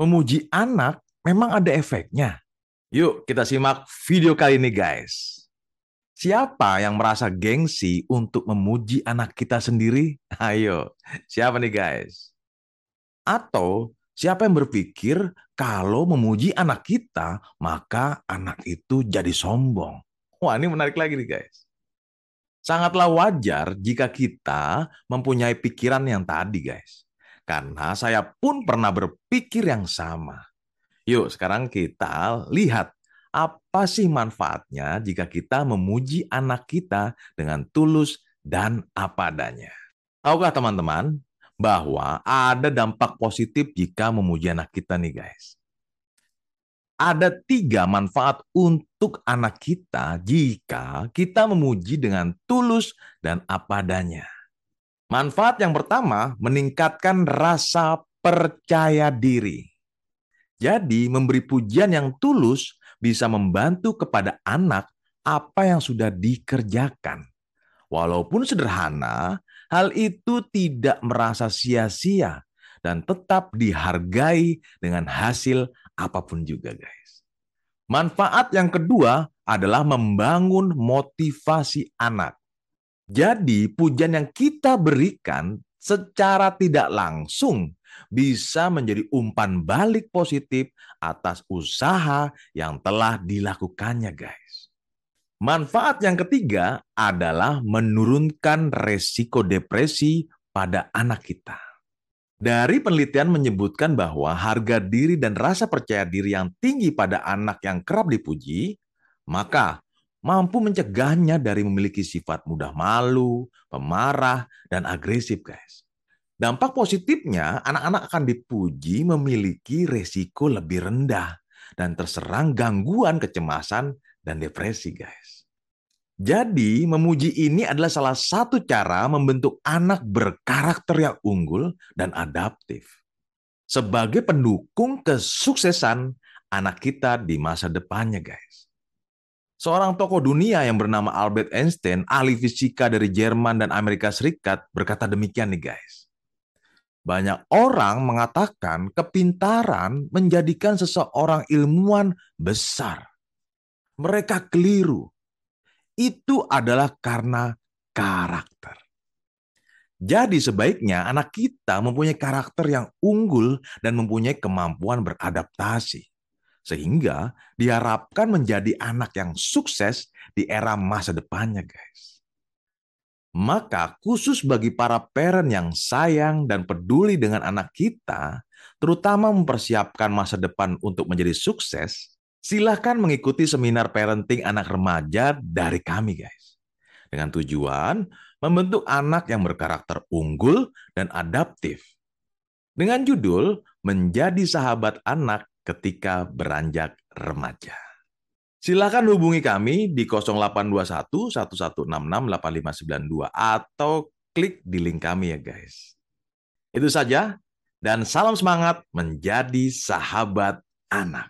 Memuji anak memang ada efeknya. Yuk kita simak video kali ini guys. Siapa yang merasa gengsi untuk memuji anak kita sendiri? Ayo, siapa nih guys? Atau siapa yang berpikir kalau memuji anak kita, maka anak itu jadi sombong? Wah ini menarik lagi nih guys. Sangatlah wajar jika kita mempunyai pikiran yang tadi guys. Karena saya pun pernah berpikir yang sama. Yuk, sekarang kita lihat apa sih manfaatnya jika kita memuji anak kita dengan tulus dan apa adanya. Tahukah teman-teman bahwa ada dampak positif jika memuji anak kita nih guys. Ada tiga manfaat untuk anak kita jika kita memuji dengan tulus dan apa adanya. Manfaat yang pertama, meningkatkan rasa percaya diri. Jadi, memberi pujian yang tulus bisa membantu kepada anak apa yang sudah dikerjakan. Walaupun sederhana, hal itu tidak merasa sia-sia dan tetap dihargai dengan hasil apa pun juga, guys. Manfaat yang kedua adalah membangun motivasi anak. Jadi, pujian yang kita berikan secara tidak langsung bisa menjadi umpan balik positif atas usaha yang telah dilakukannya, guys. Manfaat yang ketiga adalah menurunkan resiko depresi pada anak kita. Dari penelitian menyebutkan bahwa harga diri dan rasa percaya diri yang tinggi pada anak yang kerap dipuji, maka mampu mencegahnya dari memiliki sifat mudah malu, pemarah, dan agresif, guys. Dampak positifnya, anak-anak akan dipuji memiliki resiko lebih rendah dan terserang gangguan kecemasan dan depresi, guys. Jadi, memuji ini adalah salah satu cara membentuk anak berkarakter yang unggul dan adaptif. Sebagai pendukung kesuksesan anak kita di masa depannya, guys. Seorang tokoh dunia yang bernama Albert Einstein, ahli fisika dari Jerman dan Amerika Serikat, berkata demikian nih guys. Banyak orang mengatakan kepintaran menjadikan seseorang ilmuwan besar. Mereka keliru. Itu adalah karena karakter. Jadi sebaiknya anak kita mempunyai karakter yang unggul dan mempunyai kemampuan beradaptasi sehingga diharapkan menjadi anak yang sukses di era masa depannya, guys. Maka khusus bagi para parent yang sayang dan peduli dengan anak kita, terutama mempersiapkan masa depan untuk menjadi sukses, silahkan mengikuti seminar parenting anak remaja dari kami, guys. Dengan tujuan membentuk anak yang berkarakter unggul dan adaptif. Dengan judul Menjadi Sahabat Anak ketika beranjak remaja. Silakan hubungi kami di 0821 1166 8592 atau klik di link kami ya guys. Itu saja dan salam semangat menjadi sahabat anak.